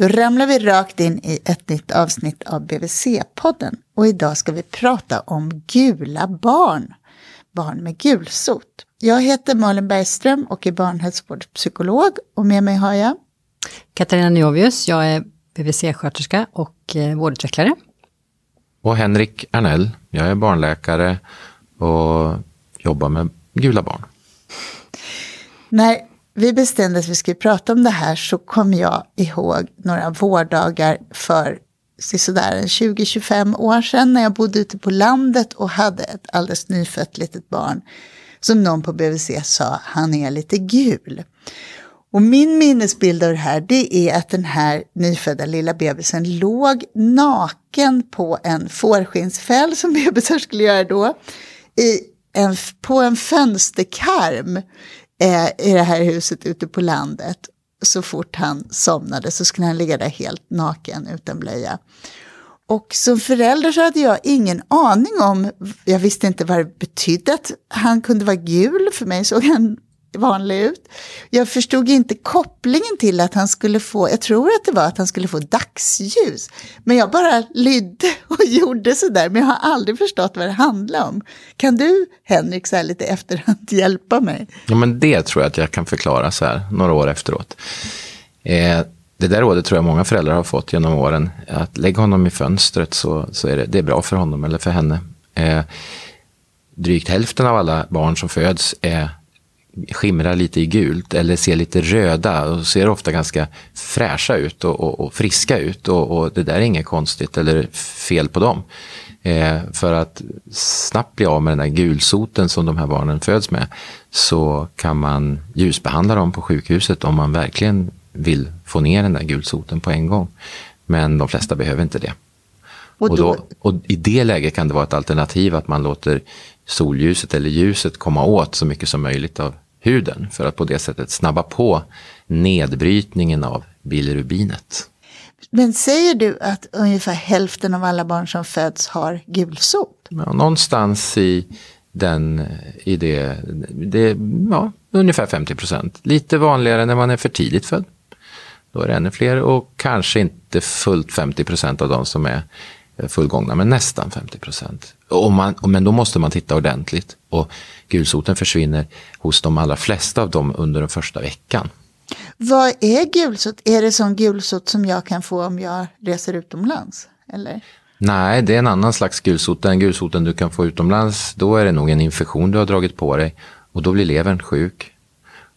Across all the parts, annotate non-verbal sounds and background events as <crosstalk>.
Då ramlar vi rakt in i ett nytt avsnitt av BVC-podden och idag ska vi prata om gula barn. Barn med gulsot. Jag heter Malin Bergström och är barnhälsovårdspsykolog och med mig har jag Katarina Niovius, jag är BVC-sköterska och eh, vårdutvecklare. Och Henrik Ernell, jag är barnläkare och jobbar med gula barn. När vi bestämde att vi skulle prata om det här så kom jag ihåg några vårdagar för sådär 20-25 år sedan när jag bodde ute på landet och hade ett alldeles nyfött litet barn. Som någon på BVC sa, han är lite gul. Och min minnesbild av det här det är att den här nyfödda lilla bebisen låg naken på en fårskinnsfäll som bebisar skulle göra då. I en, på en fönsterkarm eh, i det här huset ute på landet. Så fort han somnade så skulle han ligga där helt naken utan blöja. Och som förälder så hade jag ingen aning om, jag visste inte vad det betydde att han kunde vara gul, för mig såg han vanlig ut. Jag förstod inte kopplingen till att han skulle få, jag tror att det var att han skulle få dagsljus. Men jag bara lydde och <laughs> gjorde sådär, men jag har aldrig förstått vad det handlar om. Kan du, Henrik, så här lite efterhand <laughs> hjälpa mig? Ja, men det tror jag att jag kan förklara så här, några år efteråt. Eh, det där rådet tror jag många föräldrar har fått genom åren. Att lägga honom i fönstret så, så är det, det är bra för honom eller för henne. Eh, drygt hälften av alla barn som föds är skimrar lite i gult eller ser lite röda och ser ofta ganska fräscha ut och, och, och friska ut. Och, och, det där är inget konstigt eller fel på dem. Eh, för att snabbt bli av med den där gulsoten som de här barnen föds med så kan man ljusbehandla dem på sjukhuset om man verkligen vill få ner den där gulsoten på en gång. Men de flesta behöver inte det. Och, då, och, I det läget kan det vara ett alternativ att man låter solljuset eller ljuset komma åt så mycket som möjligt av huden för att på det sättet snabba på nedbrytningen av bilirubinet. Men säger du att ungefär hälften av alla barn som föds har gulsot? Ja, någonstans i, den, i det, det ja, ungefär 50 procent. Lite vanligare när man är för tidigt född. Då är det ännu fler och kanske inte fullt 50 procent av de som är fullgångna, men nästan 50 procent. Men då måste man titta ordentligt och gulsoten försvinner hos de allra flesta av dem under den första veckan. Vad är gulsot? Är det sån gulsot som jag kan få om jag reser utomlands? Eller? Nej, det är en annan slags gulsot. Den gulsoten du kan få utomlands, då är det nog en infektion du har dragit på dig och då blir levern sjuk.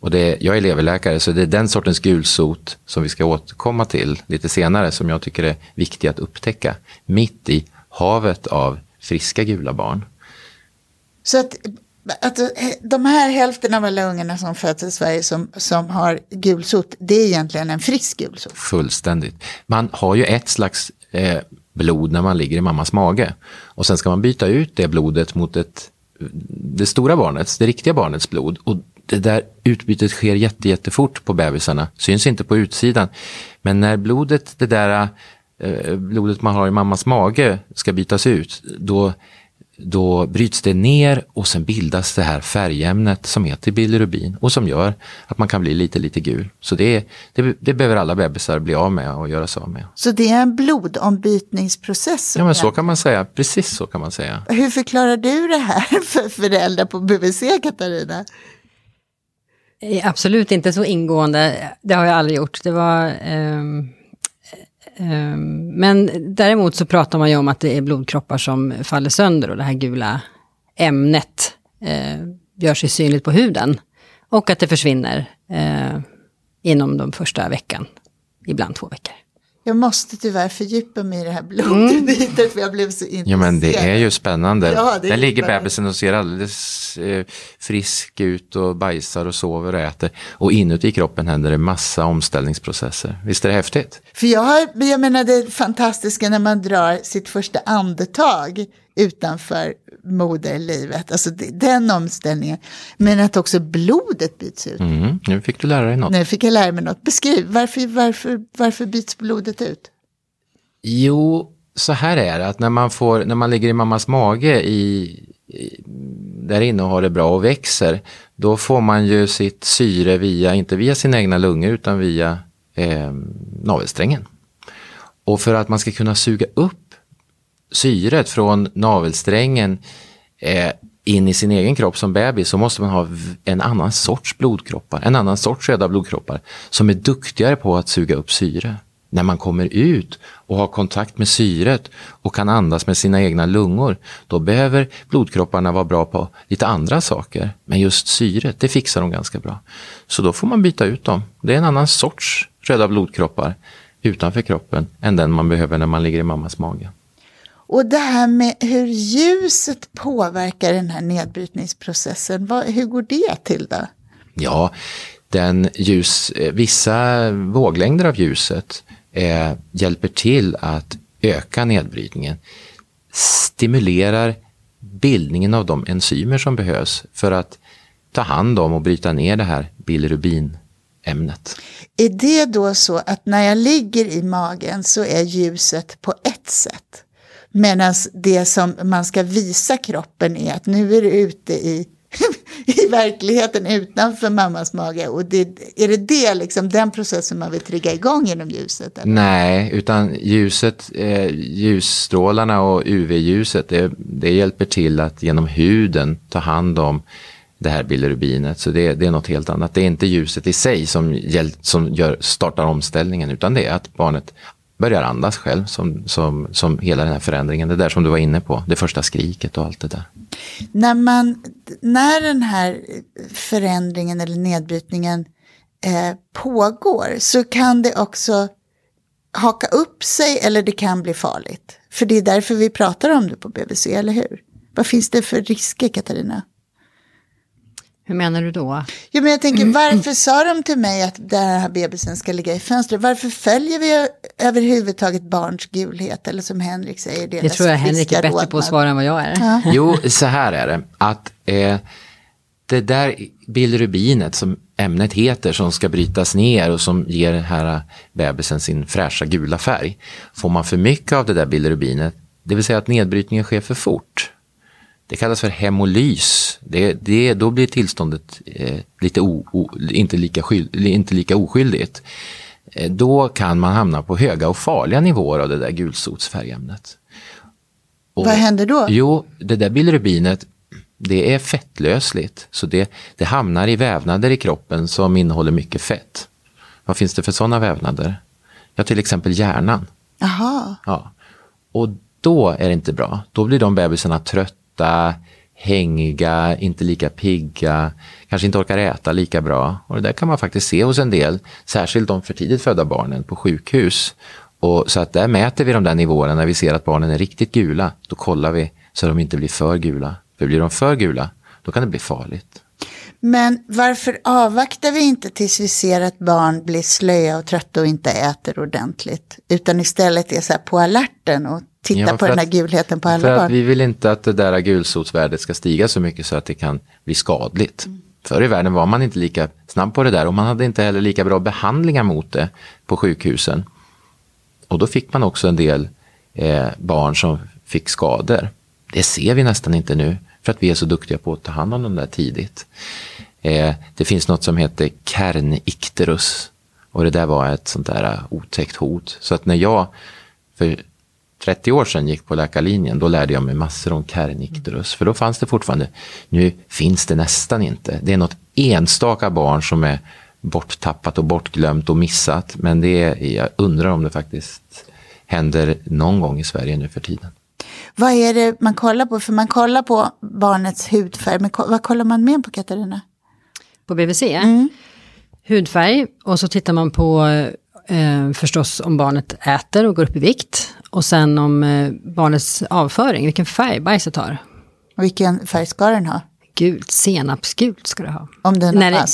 Och det, jag är leverläkare så det är den sortens gulsot som vi ska återkomma till lite senare som jag tycker är viktig att upptäcka. Mitt i havet av friska gula barn. Så att, att de här hälften av alla ungarna som föds i Sverige som, som har gulsot, det är egentligen en frisk gulsot? Fullständigt. Man har ju ett slags eh, blod när man ligger i mammas mage. Och sen ska man byta ut det blodet mot ett, det stora barnets, det riktiga barnets blod. Och det där utbytet sker jätte, jättefort på bebisarna, syns inte på utsidan. Men när blodet, det där eh, blodet man har i mammas mage ska bytas ut, då, då bryts det ner och sen bildas det här färgämnet som heter bilirubin och som gör att man kan bli lite, lite gul. Så det, det, det behöver alla bebisar bli av med och göra sig av med. Så det är en blodombytningsprocess? Ja, men så kan man säga. Precis så kan man säga. Hur förklarar du det här för föräldrar på BVC, Katarina? Eh, absolut inte så ingående, det har jag aldrig gjort. Det var... Um, um, men däremot så pratar man ju om att det är blodkroppar som faller sönder och det här gula ämnet uh, gör sig synligt på huden. Och att det försvinner uh, inom de första veckan, ibland två veckor. Jag måste tyvärr fördjupa mig i det här blodbytet mm. <laughs> för jag blev så intresserad. Ja men det är ju spännande. Ja, Där ligger bebisen och ser alldeles eh, frisk ut och bajsar och sover och äter. Och inuti kroppen händer det massa omställningsprocesser. Visst är det häftigt? För jag, har, jag menar det fantastiska när man drar sitt första andetag utanför moderlivet, alltså den omställningen. Men att också blodet byts ut. Mm, nu fick du lära dig något. Nu fick jag lära mig något. Beskriv, varför, varför, varför byts blodet ut? Jo, så här är det att när man, får, när man ligger i mammas mage i, i, där inne och har det bra och växer, då får man ju sitt syre via, inte via sina egna lungor utan via eh, navelsträngen. Och för att man ska kunna suga upp syret från navelsträngen eh, in i sin egen kropp som bebis så måste man ha en annan sorts blodkroppar, en annan sorts röda blodkroppar som är duktigare på att suga upp syre. När man kommer ut och har kontakt med syret och kan andas med sina egna lungor, då behöver blodkropparna vara bra på lite andra saker. Men just syret, det fixar de ganska bra. Så då får man byta ut dem. Det är en annan sorts röda blodkroppar utanför kroppen än den man behöver när man ligger i mammas mage. Och det här med hur ljuset påverkar den här nedbrytningsprocessen, vad, hur går det till då? Ja, den ljus, eh, vissa våglängder av ljuset eh, hjälper till att öka nedbrytningen, stimulerar bildningen av de enzymer som behövs för att ta hand om och bryta ner det här bilirubinämnet. Är det då så att när jag ligger i magen så är ljuset på ett sätt? Medan alltså, det som man ska visa kroppen är att nu är du ute i, <laughs> i verkligheten utanför mammas mage. Och det, är det, det liksom, den processen man vill trigga igång genom ljuset? Eller? Nej, utan ljuset, eh, ljusstrålarna och UV-ljuset det, det hjälper till att genom huden ta hand om det här bilirubinet. Så det, det, är något helt annat. Det är inte ljuset i sig som, som gör, startar omställningen utan det är att barnet börjar andas själv som, som, som hela den här förändringen. Det där som du var inne på, det första skriket och allt det där. När, man, när den här förändringen eller nedbrytningen eh, pågår så kan det också haka upp sig eller det kan bli farligt. För det är därför vi pratar om det på BVC, eller hur? Vad finns det för risker, Katarina? Hur menar du då? Jo, men jag tänker, varför sa de till mig att den här bebisen ska ligga i fönstret? Varför följer vi överhuvudtaget barns gulhet? Eller som Henrik säger, deras Det tror jag Henrik är bättre på att svara än vad jag är. Ja. Jo, så här är det. Att eh, det där bilrubinet som ämnet heter som ska brytas ner och som ger den här bebisen sin fräscha gula färg. Får man för mycket av det där bilrubinet, det vill säga att nedbrytningen sker för fort, det kallas för hemolys. Det, det, då blir tillståndet eh, lite o, o, inte, lika skyld, inte lika oskyldigt. Eh, då kan man hamna på höga och farliga nivåer av det där gulsotsfärgämnet. Och, Vad händer då? Jo, det där bilirubinet det är fettlösligt. Så det, det hamnar i vävnader i kroppen som innehåller mycket fett. Vad finns det för sådana vävnader? Ja, till exempel hjärnan. Aha. Ja. Och då är det inte bra. Då blir de bebisarna trötta trötta, hängiga, inte lika pigga, kanske inte orkar äta lika bra. Och det där kan man faktiskt se hos en del, särskilt de för tidigt födda barnen på sjukhus. Och så att där mäter vi de där nivåerna när vi ser att barnen är riktigt gula. Då kollar vi så att de inte blir för gula. För blir de för gula, då kan det bli farligt. Men varför avvaktar vi inte tills vi ser att barn blir slöa och trötta och inte äter ordentligt? Utan istället är så här på alerten och titta ja, på den här gulheten på alla barn. vi vill inte att det där gulsotsvärdet ska stiga så mycket så att det kan bli skadligt. Mm. Förr i världen var man inte lika snabb på det där och man hade inte heller lika bra behandlingar mot det på sjukhusen. Och då fick man också en del eh, barn som fick skador. Det ser vi nästan inte nu för att vi är så duktiga på att ta hand om dem där tidigt. Eh, det finns något som heter kernikterus och det där var ett sånt där otäckt hot. Så att när jag för 30 år sedan gick på läkarlinjen, då lärde jag mig massor om Kernicterus. För då fanns det fortfarande, nu finns det nästan inte. Det är något enstaka barn som är borttappat och bortglömt och missat. Men det är, jag undrar om det faktiskt händer någon gång i Sverige nu för tiden. Vad är det man kollar på? För man kollar på barnets hudfärg, men vad kollar man mer på Katarina? På BVC? Mm. Hudfärg och så tittar man på eh, förstås om barnet äter och går upp i vikt. Och sen om eh, barnets avföring, vilken färg bajset har. Vilken färg ska den ha? Gult, senapsgult ska det ha. Om den när det,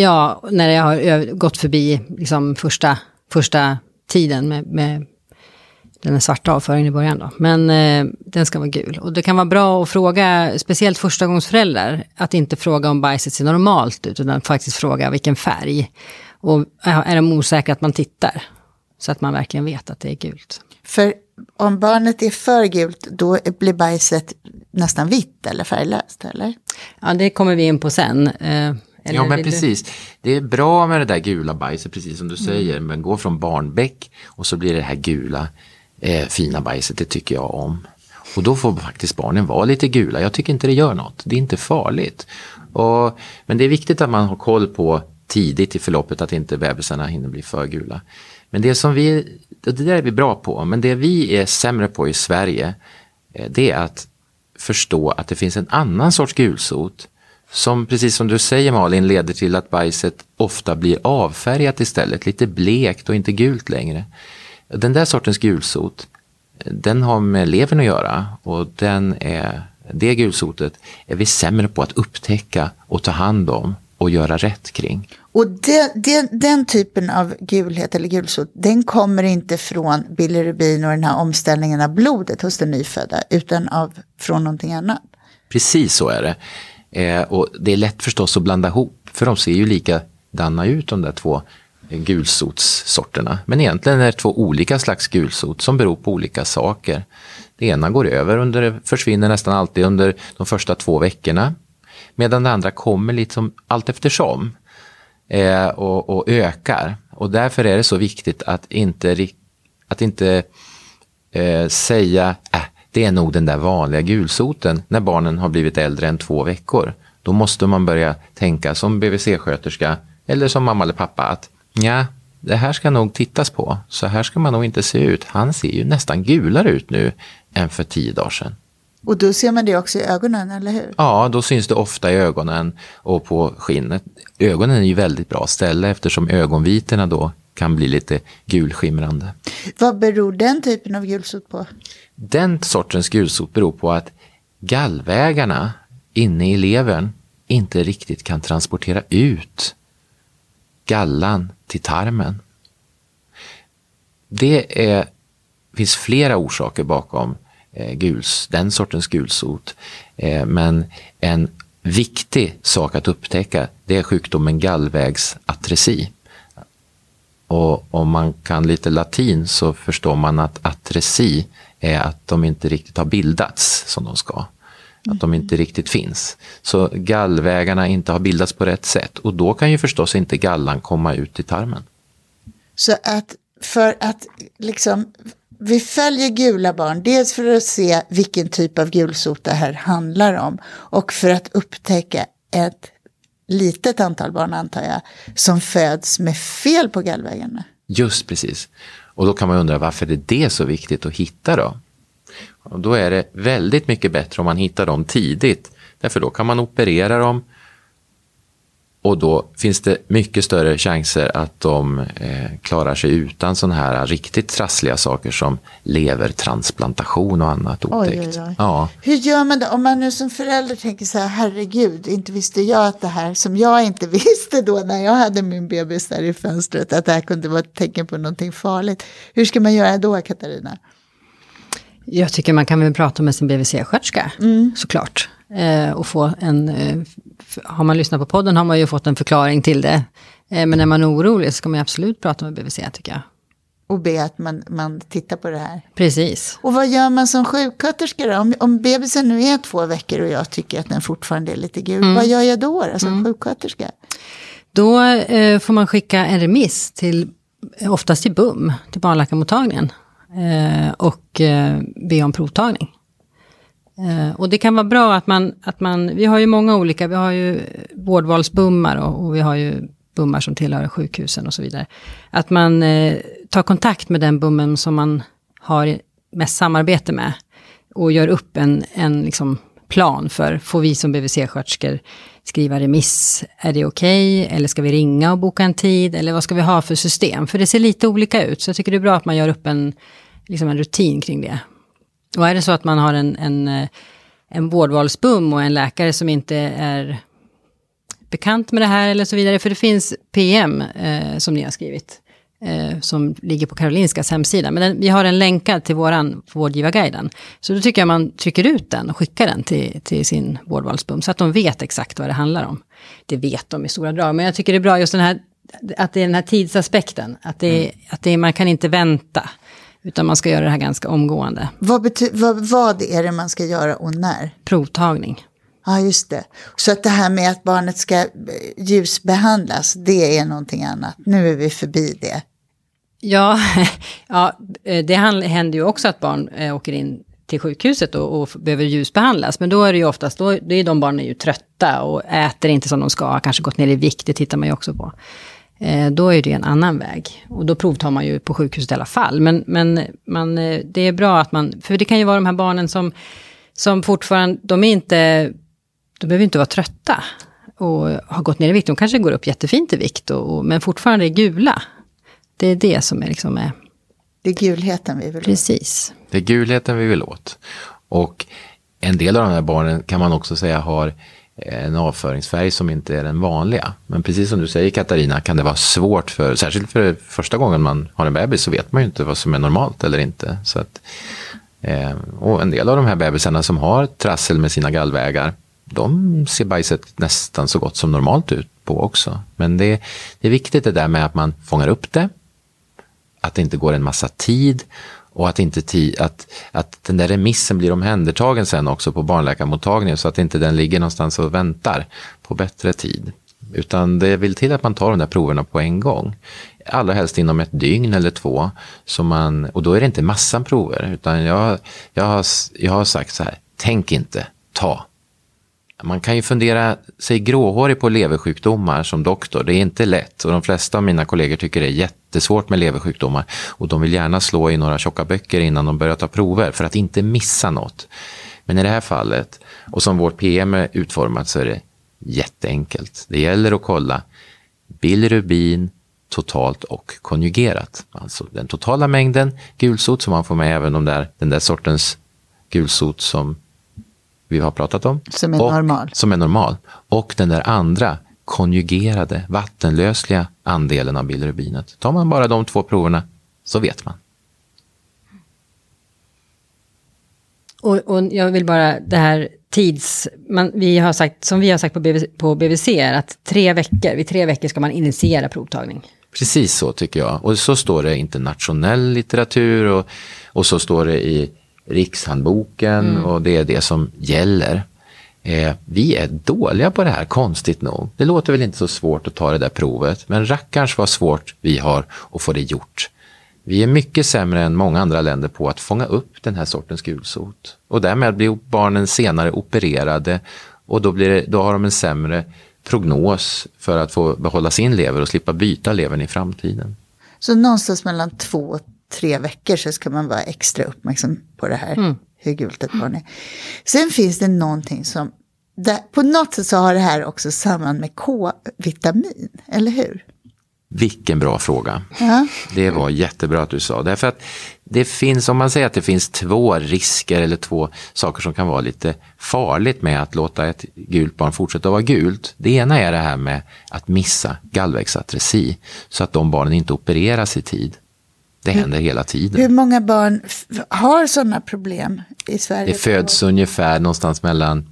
Ja, när det har gått förbi liksom, första, första tiden med, med den svarta avföringen i början då. Men eh, den ska vara gul. Och det kan vara bra att fråga, speciellt förstagångsföräldrar, att inte fråga om bajset ser normalt ut, utan faktiskt fråga vilken färg. Och är de osäkra att man tittar. Så att man verkligen vet att det är gult. För om barnet är för gult, då blir bajset nästan vitt eller färglöst, eller? Ja, det kommer vi in på sen. Eh, Eller ja men vill du- precis. Det är bra med det där gula bajset, precis som du Mm. säger. Men gå från barnbäck och så blir det här gula eh, fina bajset, det tycker jag om. Och då får faktiskt barnen vara lite gula. Jag tycker inte det gör något. Det är inte farligt. Och, men det är viktigt att man har koll på tidigt i förloppet att inte bebisarna hinner bli för gula. Men det som vi, det där är vi bra på, men det vi är sämre på i Sverige, eh, det är att förstå att det finns en annan sorts gulsot som precis som du säger Malin leder till att bajset ofta blir avfärgat istället, lite blekt och inte gult längre. Den där sortens gulsot, den har med levern att göra och den är, det gulsotet är vi sämre på att upptäcka och ta hand om och göra rätt kring. Och det, det, den typen av gulhet eller gulsot, den kommer inte från bilirubin och den här omställningen av blodet hos den nyfödda, utan av, från någonting annat. Precis så är det. Eh, och det är lätt förstås att blanda ihop, för de ser ju likadana ut de där två gulsotssorterna. Men egentligen är det två olika slags gulsot som beror på olika saker. Det ena går över, under, försvinner nästan alltid under de första två veckorna. Medan det andra kommer liksom allt eftersom eh, och, och ökar. Och därför är det så viktigt att inte, att inte eh, säga äh, det är nog den där vanliga gulsoten när barnen har blivit äldre än två veckor. Då måste man börja tänka som BVC-sköterska eller som mamma eller pappa att ja, det här ska nog tittas på. Så här ska man nog inte se ut. Han ser ju nästan gulare ut nu än för tio dagar sedan. Och då ser man det också i ögonen, eller hur? Ja, då syns det ofta i ögonen och på skinnet. Ögonen är ju väldigt bra ställe eftersom ögonvitorna då kan bli lite gulskimrande. Vad beror den typen av gulsot på? Den sortens gulsot beror på att gallvägarna inne i levern inte riktigt kan transportera ut gallan till tarmen. Det är, finns flera orsaker bakom Eh, guls, den sortens gulsot. Eh, men en viktig sak att upptäcka det är sjukdomen gallvägsatresi. Och om man kan lite latin så förstår man att atresi är att de inte riktigt har bildats som de ska. Att de inte riktigt finns. Så gallvägarna inte har bildats på rätt sätt och då kan ju förstås inte gallan komma ut i tarmen. Så att för att liksom, vi följer gula barn, dels för att se vilken typ av gulsot det här handlar om och för att upptäcka ett litet antal barn, antar jag, som föds med fel på gallvägarna. Just precis. Och då kan man undra varför är det så viktigt att hitta då? Och då är det väldigt mycket bättre om man hittar dem tidigt. Därför då kan man operera dem och då finns det mycket större chanser att de eh, klarar sig utan sådana här riktigt trassliga saker som levertransplantation och annat otäckt. oj, oj. Ja. Hur gör man det om man nu som förälder tänker så här, herregud, inte visste jag att det här som jag inte <laughs> visste då när jag hade min bebis där i fönstret, att det här kunde vara ett tecken på någonting farligt. Hur ska man göra då, Katarina? Jag tycker man kan väl prata med sin BVC-sköterska, såklart. Eh, och få en, eh, har man lyssnat på podden har man ju fått en förklaring till det. Eh, men när man är orolig så ska man absolut prata med BVC tycker jag. Och be att man, man tittar på det här. Precis. Och vad gör man som sjuksköterska då? Om, om bebisen nu är två veckor och jag tycker att den fortfarande är lite gul, vad gör jag då, då som sjuksköterska? Då eh, får man skicka en remiss till, oftast till BUM, till barnläkarmottagningen. Eh, och eh, be om provtagning. Eh, och det kan vara bra att man, att man, vi har ju många olika, vi har ju vårdvalsbummar och, och vi har ju bummar som tillhör sjukhusen och så vidare. Att man eh, tar kontakt med den bummen som man har mest samarbete med. Och gör upp en, en liksom plan för, får vi som BVC-sköterskor skriva remiss, är det okej? Eller ska vi ringa och boka en tid? Eller vad ska vi ha för system? För det ser lite olika ut, så jag tycker det är bra att man gör upp en, liksom en rutin kring det. Och är det så att man har en, en, eh, en vårdvalsbum och en läkare som inte är bekant med det här eller så vidare, för det finns PM eh, som ni har skrivit, eh, som ligger på Karolinskas hemsida. Men den, vi har den länkad till våran vårdgivarguiden. Så då tycker jag man trycker ut den och skickar den till, till sin vårdvalsbum, så att de vet exakt vad det handlar om. Det vet de i stora drag, men jag tycker det är bra just den här, att det är den här tidsaspekten, att, det, att det, man kan inte vänta, utan man ska göra det här ganska omgående. Vad, vad, vad är det man ska göra och när? Provtagning. Ja, just det. Så att det här med att barnet ska eh, ljusbehandlas, det är någonting annat. Nu är vi förbi det. Ja, <laughs> ja eh, det händer ju också att barn eh, åker in till sjukhuset och, och behöver ljusbehandlas. Men då är det ju oftast, då, det är de barnen ju trötta och äter inte som de ska, kanske gått ner i vikt, det tittar man ju också på. Eh, då är det en annan väg. Och då provtar man ju på sjukhuset i alla fall. Men, men man, eh, det är bra att man, för det kan ju vara de här barnen som, som fortfarande, de är inte, de behöver inte vara trötta och har gått ner i vikt. De kanske går upp jättefint i vikt, och, och men fortfarande är gula. Det är det som är liksom är... Det är gulheten vi vill åt. Precis. Det är gulheten vi vill åt. Och en del av de här barnen kan man också säga har Eh, en avföringsfärg som inte är den vanliga. Men precis som du säger Katarina kan det vara svårt för, särskilt för första gången man har en bebis så vet man ju inte vad som är normalt eller inte. Så att, eh, och en del av de här bebisarna som har trassel med sina gallvägar, de ser bajset nästan så gott som normalt ut på också. Men det, det är viktigt det där med att man fångar upp det, att det inte går en massa tid och att, inte ti, att, att den där remissen blir omhändertagen sen också på barnläkarmottagningen så att inte den ligger någonstans och väntar på bättre tid. Utan det vill till att man tar de där proverna på en gång. Allra helst inom ett dygn eller två. Så man, och då är det inte massan prover. Utan jag, jag, har, jag har sagt så här, tänk inte, ta man kan ju fundera sig gråhårig på leversjukdomar som doktor. Det är inte lätt och de flesta av mina kollegor tycker det är jättesvårt med leversjukdomar och de vill gärna slå i några tjocka böcker innan de börjar ta prover för att inte missa något. Men i det här fallet, och som vårt PM är utformat, så är det jätteenkelt. Det gäller att kolla bilirubin totalt och konjugerat. Alltså den totala mängden gulsot som man får med även de där, den där sortens gulsot som vi har pratat om. Som är och, normal. Som är normal. Och den där andra konjugerade, vattenlösliga andelen av bilirubinet. Tar man bara de två proverna så vet man. Och, och jag vill bara, det här tids... Man, vi har sagt, som vi har sagt på BVC, på BVC är att tre veckor, vid tre veckor ska man initiera provtagning. Precis så tycker jag. Och så står det i internationell litteratur och, och så står det i Rikshandboken mm. och det är det som gäller. Eh, vi är dåliga på det här, konstigt nog. Det låter väl inte så svårt att ta det där provet, men rackarns vad svårt vi har att få det gjort. Vi är mycket sämre än många andra länder på att fånga upp den här sortens gulsot. Och därmed blir barnen senare opererade och då, blir det, då har de en sämre prognos för att få behålla sin lever och slippa byta levern i framtiden. Så någonstans mellan två och tre veckor så ska man vara extra uppmärksam på det här. Mm. Hur gult ett barn är. Sen finns det någonting som, där, på något sätt så har det här också samband med K-vitamin, eller hur? Vilken bra fråga. Ja. Det var jättebra att du sa. Därför att det finns, om man säger att det finns två risker eller två saker som kan vara lite farligt med att låta ett gult barn fortsätta vara gult. Det ena är det här med att missa gallvägsatresi så att de barnen inte opereras i tid. Det händer hela tiden. Hur många barn har sådana problem i Sverige? Det föds ungefär någonstans mellan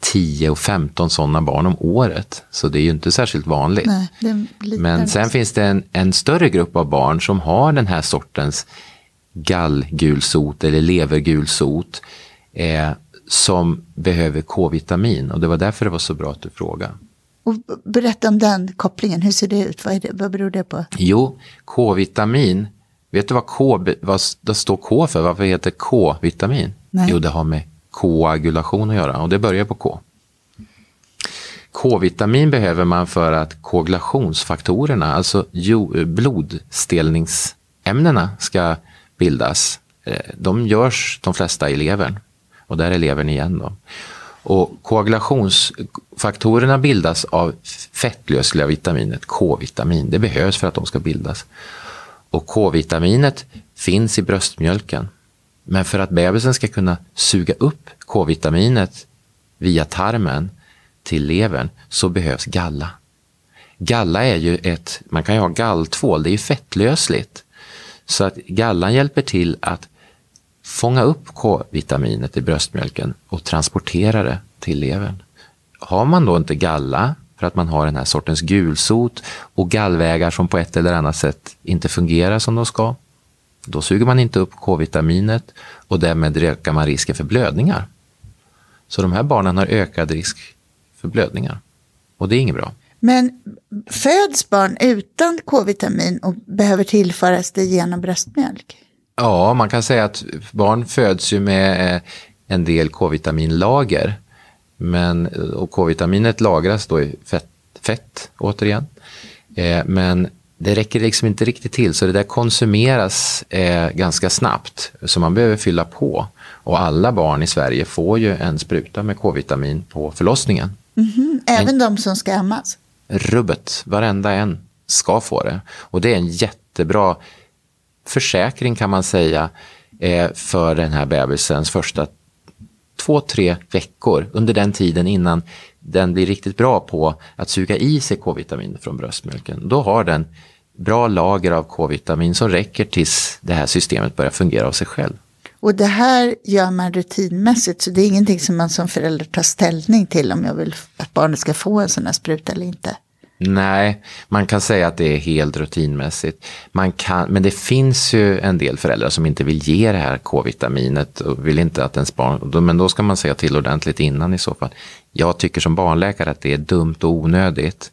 10 och 15 sådana barn om året. Så det är ju inte särskilt vanligt. Nej, Men sen finns det en, en, större grupp av barn som har den här sortens gallgulsot eller levergulsot eh, som behöver K-vitamin. Och det var därför det var så bra att du frågade. Och berätta om den kopplingen, hur ser det ut? Vad, det, vad beror det på? Jo, K-vitamin Vet du vad K vad det står K för? Varför heter K-vitamin? Jo, det har med koagulation att göra och det börjar på K. K-vitamin behöver man för att koagulationsfaktorerna, alltså blodstelningsämnena, ska bildas. Eh, de görs de flesta i levern och där är levern igen. Då. Och koagulationsfaktorerna bildas av fettlösliga vitaminet K-vitamin. Det behövs för att de ska bildas. Och K-vitaminet finns i bröstmjölken. Men för att bebisen ska kunna suga upp K-vitaminet via tarmen till levern så behövs galla. Galla är ju ett, man kan ju ha galltvål, det är ju fettlösligt. Så att gallan hjälper till att fånga upp K-vitaminet i bröstmjölken och transportera det till levern. Har man då inte galla för att man har den här sortens gulsot och gallvägar som på ett eller annat sätt inte fungerar som de ska. Då suger man inte upp K-vitaminet och därmed ökar man risken för blödningar. Så de här barnen har ökad risk för blödningar. Och det är inget bra. Men föds barn utan K-vitamin och behöver tillföras det genom bröstmjölk? Ja, man kan säga att barn föds ju med eh, en del K-vitaminlager. Men, och K-vitaminet lagras då i fett, fett återigen. Eh, men det räcker liksom inte riktigt till, så det där konsumeras eh, ganska snabbt. Så man behöver fylla på. Och alla barn i Sverige får ju en spruta med K-vitamin på förlossningen. Mm -hmm. Även en, de som ska ammas? Rubbet, varenda en ska få det. Och det är en jättebra försäkring kan man säga eh, för den här bebisens första två, tre veckor under den tiden innan den blir riktigt bra på att suga i sig K-vitamin från bröstmjölken. Då har den bra lager av K-vitamin som räcker tills det här systemet börjar fungera av sig själv. Och det här gör man rutinmässigt så det är ingenting som man som förälder tar ställning till om jag vill att barnet ska få en sån här spruta eller inte. Nej, man kan säga att det är helt rutinmässigt. Man kan, men det finns ju en del föräldrar som inte vill ge det här K-vitaminet och vill inte att ens barn, men då ska man säga till ordentligt innan i så fall. Jag tycker som barnläkare att det är dumt och onödigt.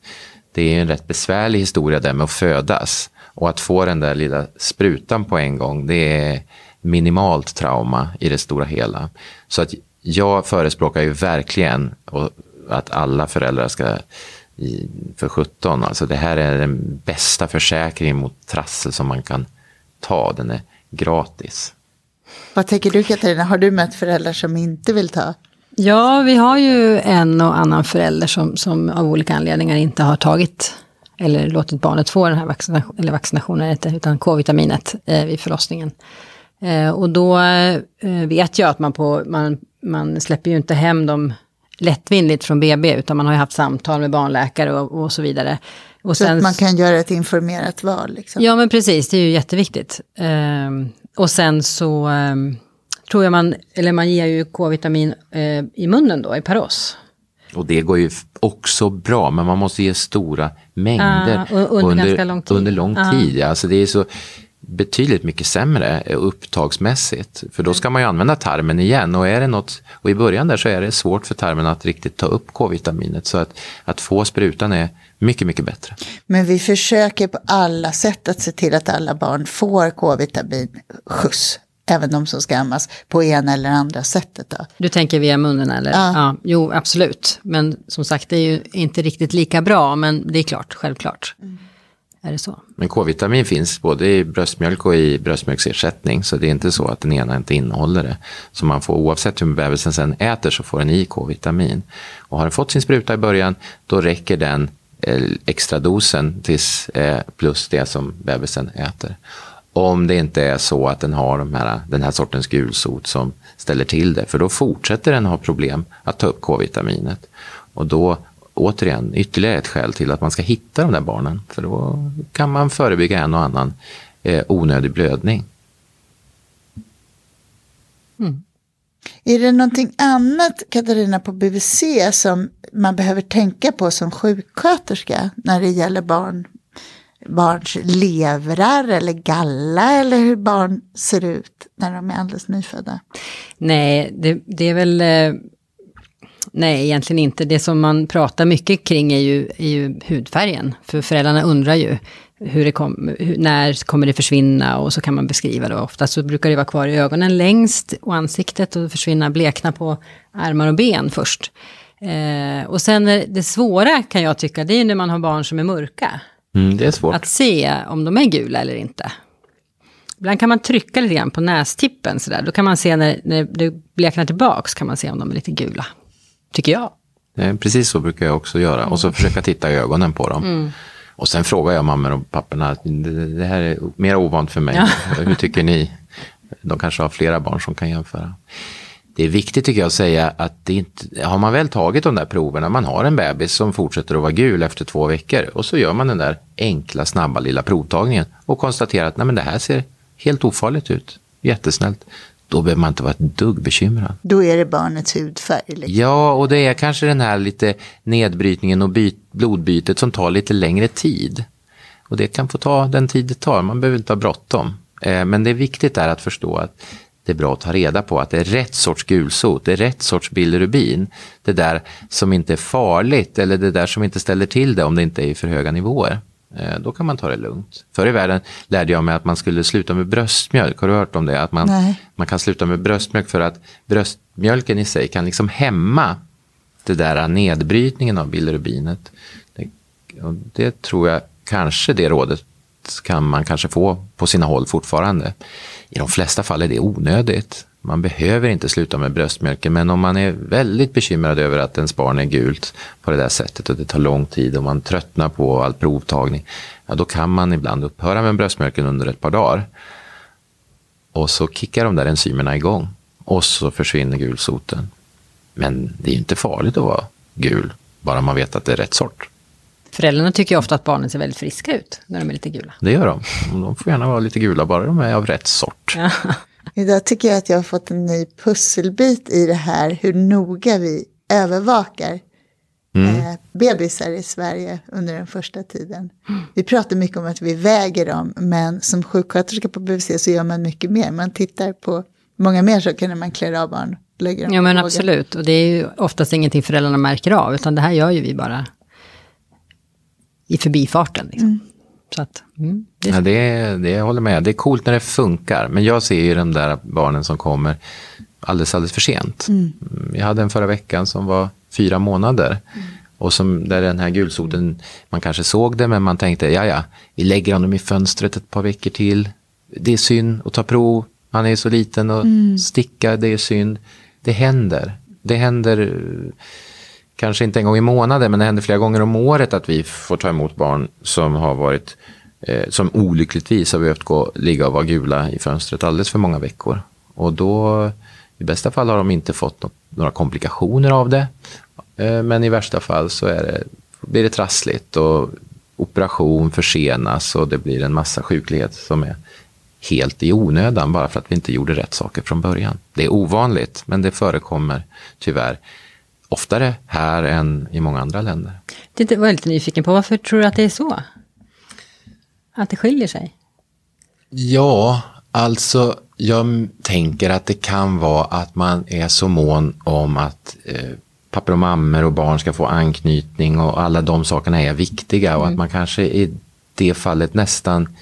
Det är en rätt besvärlig historia där med att födas och att få den där lilla sprutan på en gång, det är minimalt trauma i det stora hela. Så att jag förespråkar ju verkligen att alla föräldrar ska för 17. Alltså det här är den bästa försäkringen mot trassel som man kan ta. Den är gratis. Vad tänker du Katarina, har du mött föräldrar som inte vill ta? Ja, vi har ju en och annan förälder som, som av olika anledningar inte har tagit eller låtit barnet få den här vaccination, eller vaccinationen, utan K-vitaminet eh, vid förlossningen. Eh, och då eh, vet jag att man, på, man, man släpper ju inte hem dem lättvindigt från BB, utan man har ju haft samtal med barnläkare och, och så vidare. Och så sen, att man kan göra ett informerat val? Liksom. Ja, men precis, det är ju jätteviktigt. Um, och sen så um, tror jag man, eller man ger ju K-vitamin uh, i munnen då, i Paros. Och det går ju också bra, men man måste ge stora mängder uh, under, under, lång tid. Under lång tid. Alltså det är så, betydligt mycket sämre upptagsmässigt. För då ska man ju använda tarmen igen och är det något, och i början där så är det svårt för tarmen att riktigt ta upp K-vitaminet. Så att, att få sprutan är mycket, mycket bättre. Men vi försöker på alla sätt att se till att alla barn får K-vitamin skjuts. Även de som ska ammas på ena eller andra sättet. Då. Du tänker via munnen eller? Ja. ja. Jo, absolut. Men som sagt, det är ju inte riktigt lika bra, men det är klart, självklart. Mm. Är det så? Men K-vitamin finns både i bröstmjölk och i bröstmjölksersättning. Så det är inte så att den ena inte innehåller det. Så man får oavsett hur bebisen sen äter så får den i K-vitamin. Och har den fått sin spruta i början då räcker den eh, extra dosen tills, eh, plus det som bebisen äter. Om det inte är så att den har de här, den här sortens gulsot som ställer till det. För då fortsätter den ha problem att ta upp K-vitaminet. Och då återigen ytterligare ett skäl till att man ska hitta de där barnen. För då kan man förebygga en och annan eh, onödig blödning. Mm. Är det någonting annat, Katarina, på BVC som man behöver tänka på som sjuksköterska när det gäller barn, barns levrar eller galla eller hur barn ser ut när de är alldeles nyfödda? Nej, det, det är väl eh, Nej, egentligen inte. Det som man pratar mycket kring är ju, är ju hudfärgen. För föräldrarna undrar ju hur det kom, hur, när kommer det försvinna och så kan man beskriva det. Ofta så brukar det vara kvar i ögonen längst och ansiktet och försvinna, blekna på armar och ben först. Eh, och sen det svåra kan jag tycka, det är när man har barn som är mörka. Mm, det är svårt. Att se om de är gula eller inte. Ibland kan man trycka lite grann på nästippen sådär. Då kan man se när, när det bleknar tillbaks kan man se om de är lite gula. Tycker jag. Precis så brukar jag också göra. Och så mm. försöka titta i ögonen på dem. Mm. Och sen frågar jag mammor och papporna, det här är mer ovant för mig. Ja. <laughs> Hur tycker ni? De kanske har flera barn som kan jämföra. Det är viktigt tycker jag att säga att det inte, har man väl tagit de där proverna, man har en bebis som fortsätter att vara gul efter två veckor och så gör man den där enkla, snabba lilla provtagningen och konstaterar att nej, men det här ser helt ofarligt ut, jättesnällt då behöver man inte vara ett dugg bekymrad. Då är det barnets hudfärg? Liksom. Ja, och det är kanske den här lite nedbrytningen och byt, blodbytet som tar lite längre tid. Och det kan få ta den tid det tar, man behöver inte ha bråttom. Eh, men det är viktigt där att förstå att det är bra att ta reda på att det är rätt sorts gulsot, det är rätt sorts bilirubin. Det där som inte är farligt eller det där som inte ställer till det om det inte är i för höga nivåer. Eh, då kan man ta det lugnt. Förr i världen lärde jag mig att man skulle sluta med bröstmjölk. Har du hört om det? Att man, man kan sluta med bröstmjölk för att bröstmjölken i sig kan liksom hämma det där nedbrytningen av bilirubinet. Det, det tror jag kanske det rådet kan man kanske få på sina håll fortfarande. I de flesta fall är det onödigt. Man behöver inte sluta med bröstmjölken, men om man är väldigt bekymrad över att ens barn är gult på det där sättet och det tar lång tid och man tröttnar på all provtagning, ja då kan man ibland upphöra med bröstmjölken under ett par dagar. Och så kickar de där enzymerna igång och så försvinner gulsoten. Men det är inte farligt att vara gul, bara man vet att det är rätt sort. Föräldrarna tycker ofta att barnen ser väldigt friska ut när de är lite gula. Det gör de. De får gärna vara lite gula, bara de är av rätt sort. Idag tycker jag att jag har fått en ny pusselbit i det här, hur noga vi övervakar mm. eh, bebisar i Sverige under den första tiden. Mm. Vi pratar mycket om att vi väger dem, men som sjuksköterska på BVC så gör man mycket mer. Man tittar på många mer saker när man klär av barn. Lägger dem ja men absolut, och det är ju oftast ingenting föräldrarna märker av, utan det här gör ju vi bara i förbifarten. Liksom. Mm. Så att, mm, det, ja, det, det jag håller med. Det är coolt när det funkar. Men jag ser ju de där barnen som kommer alldeles, alldeles för sent. Mm. Jag hade en förra veckan som var fyra månader. Mm. Och som, där den här gulsoten, man kanske såg det men man tänkte, ja ja, vi lägger honom i fönstret ett par veckor till. Det är synd att ta prov, han är så liten och mm. sticka, det är synd. Det händer. Det händer kanske inte en gång i månaden, men det händer flera gånger om året att vi får ta emot barn som har varit, eh, som olyckligtvis har behövt gå, ligga och vara gula i fönstret alldeles för många veckor. Och då, i bästa fall har de inte fått något, några komplikationer av det, eh, men i värsta fall så är det, blir det trassligt och operation försenas och det blir en massa sjuklighet som är helt i onödan bara för att vi inte gjorde rätt saker från början. Det är ovanligt, men det förekommer tyvärr oftare här än i många andra länder. Det var jag lite nyfiken på, varför tror du att det är så? Att det skiljer sig? Ja, alltså jag tänker att det kan vara att man är så mån om att eh, pappor och mammor och barn ska få anknytning och alla de sakerna är viktiga mm. och att mm. man kanske i det fallet nästan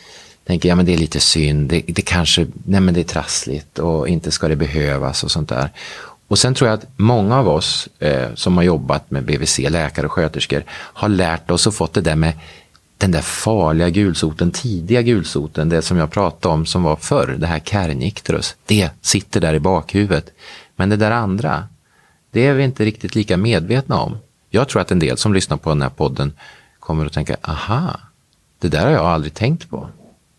tänker, ja men det är lite synd, det, det kanske, nej men det är trassligt och inte ska det behövas och sånt där. Och sen tror jag att många av oss eh, som har jobbat med BVC, läkare och sköterskor, har lärt oss och fått det där med den där farliga gulsoten, tidiga gulsoten, det som jag pratade om som var förr, det här Kernicterus, det sitter där i bakhuvudet. Men det där andra, det är vi inte riktigt lika medvetna om. Jag tror att en del som lyssnar på den här podden kommer att tänka, aha, det där har jag aldrig tänkt på.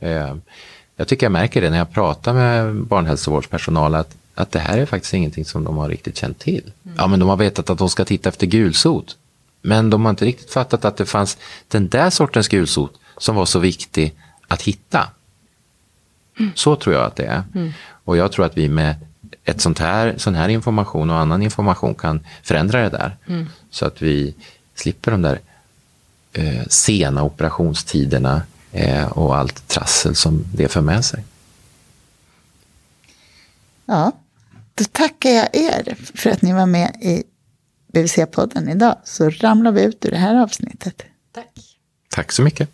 Eh, jag tycker jag märker det när jag pratar med barnhälsovårdspersonal att att det här är faktiskt ingenting som de har riktigt känt till. Mm. Ja, men de har vetat att de ska titta efter gulsot. Men de har inte riktigt fattat att det fanns den där sortens gulsot som var så viktig att hitta. Mm. Så tror jag att det är. Mm. Och jag tror att vi med ett sånt här, sån här information och annan information kan förändra det där. Mm. Så att vi slipper de där eh, sena operationstiderna eh, och allt trassel som det för med sig. Ja, då tackar jag er för att ni var med i BVC-podden idag. Så ramlar vi ut ur det här avsnittet. Tack. Tack så mycket.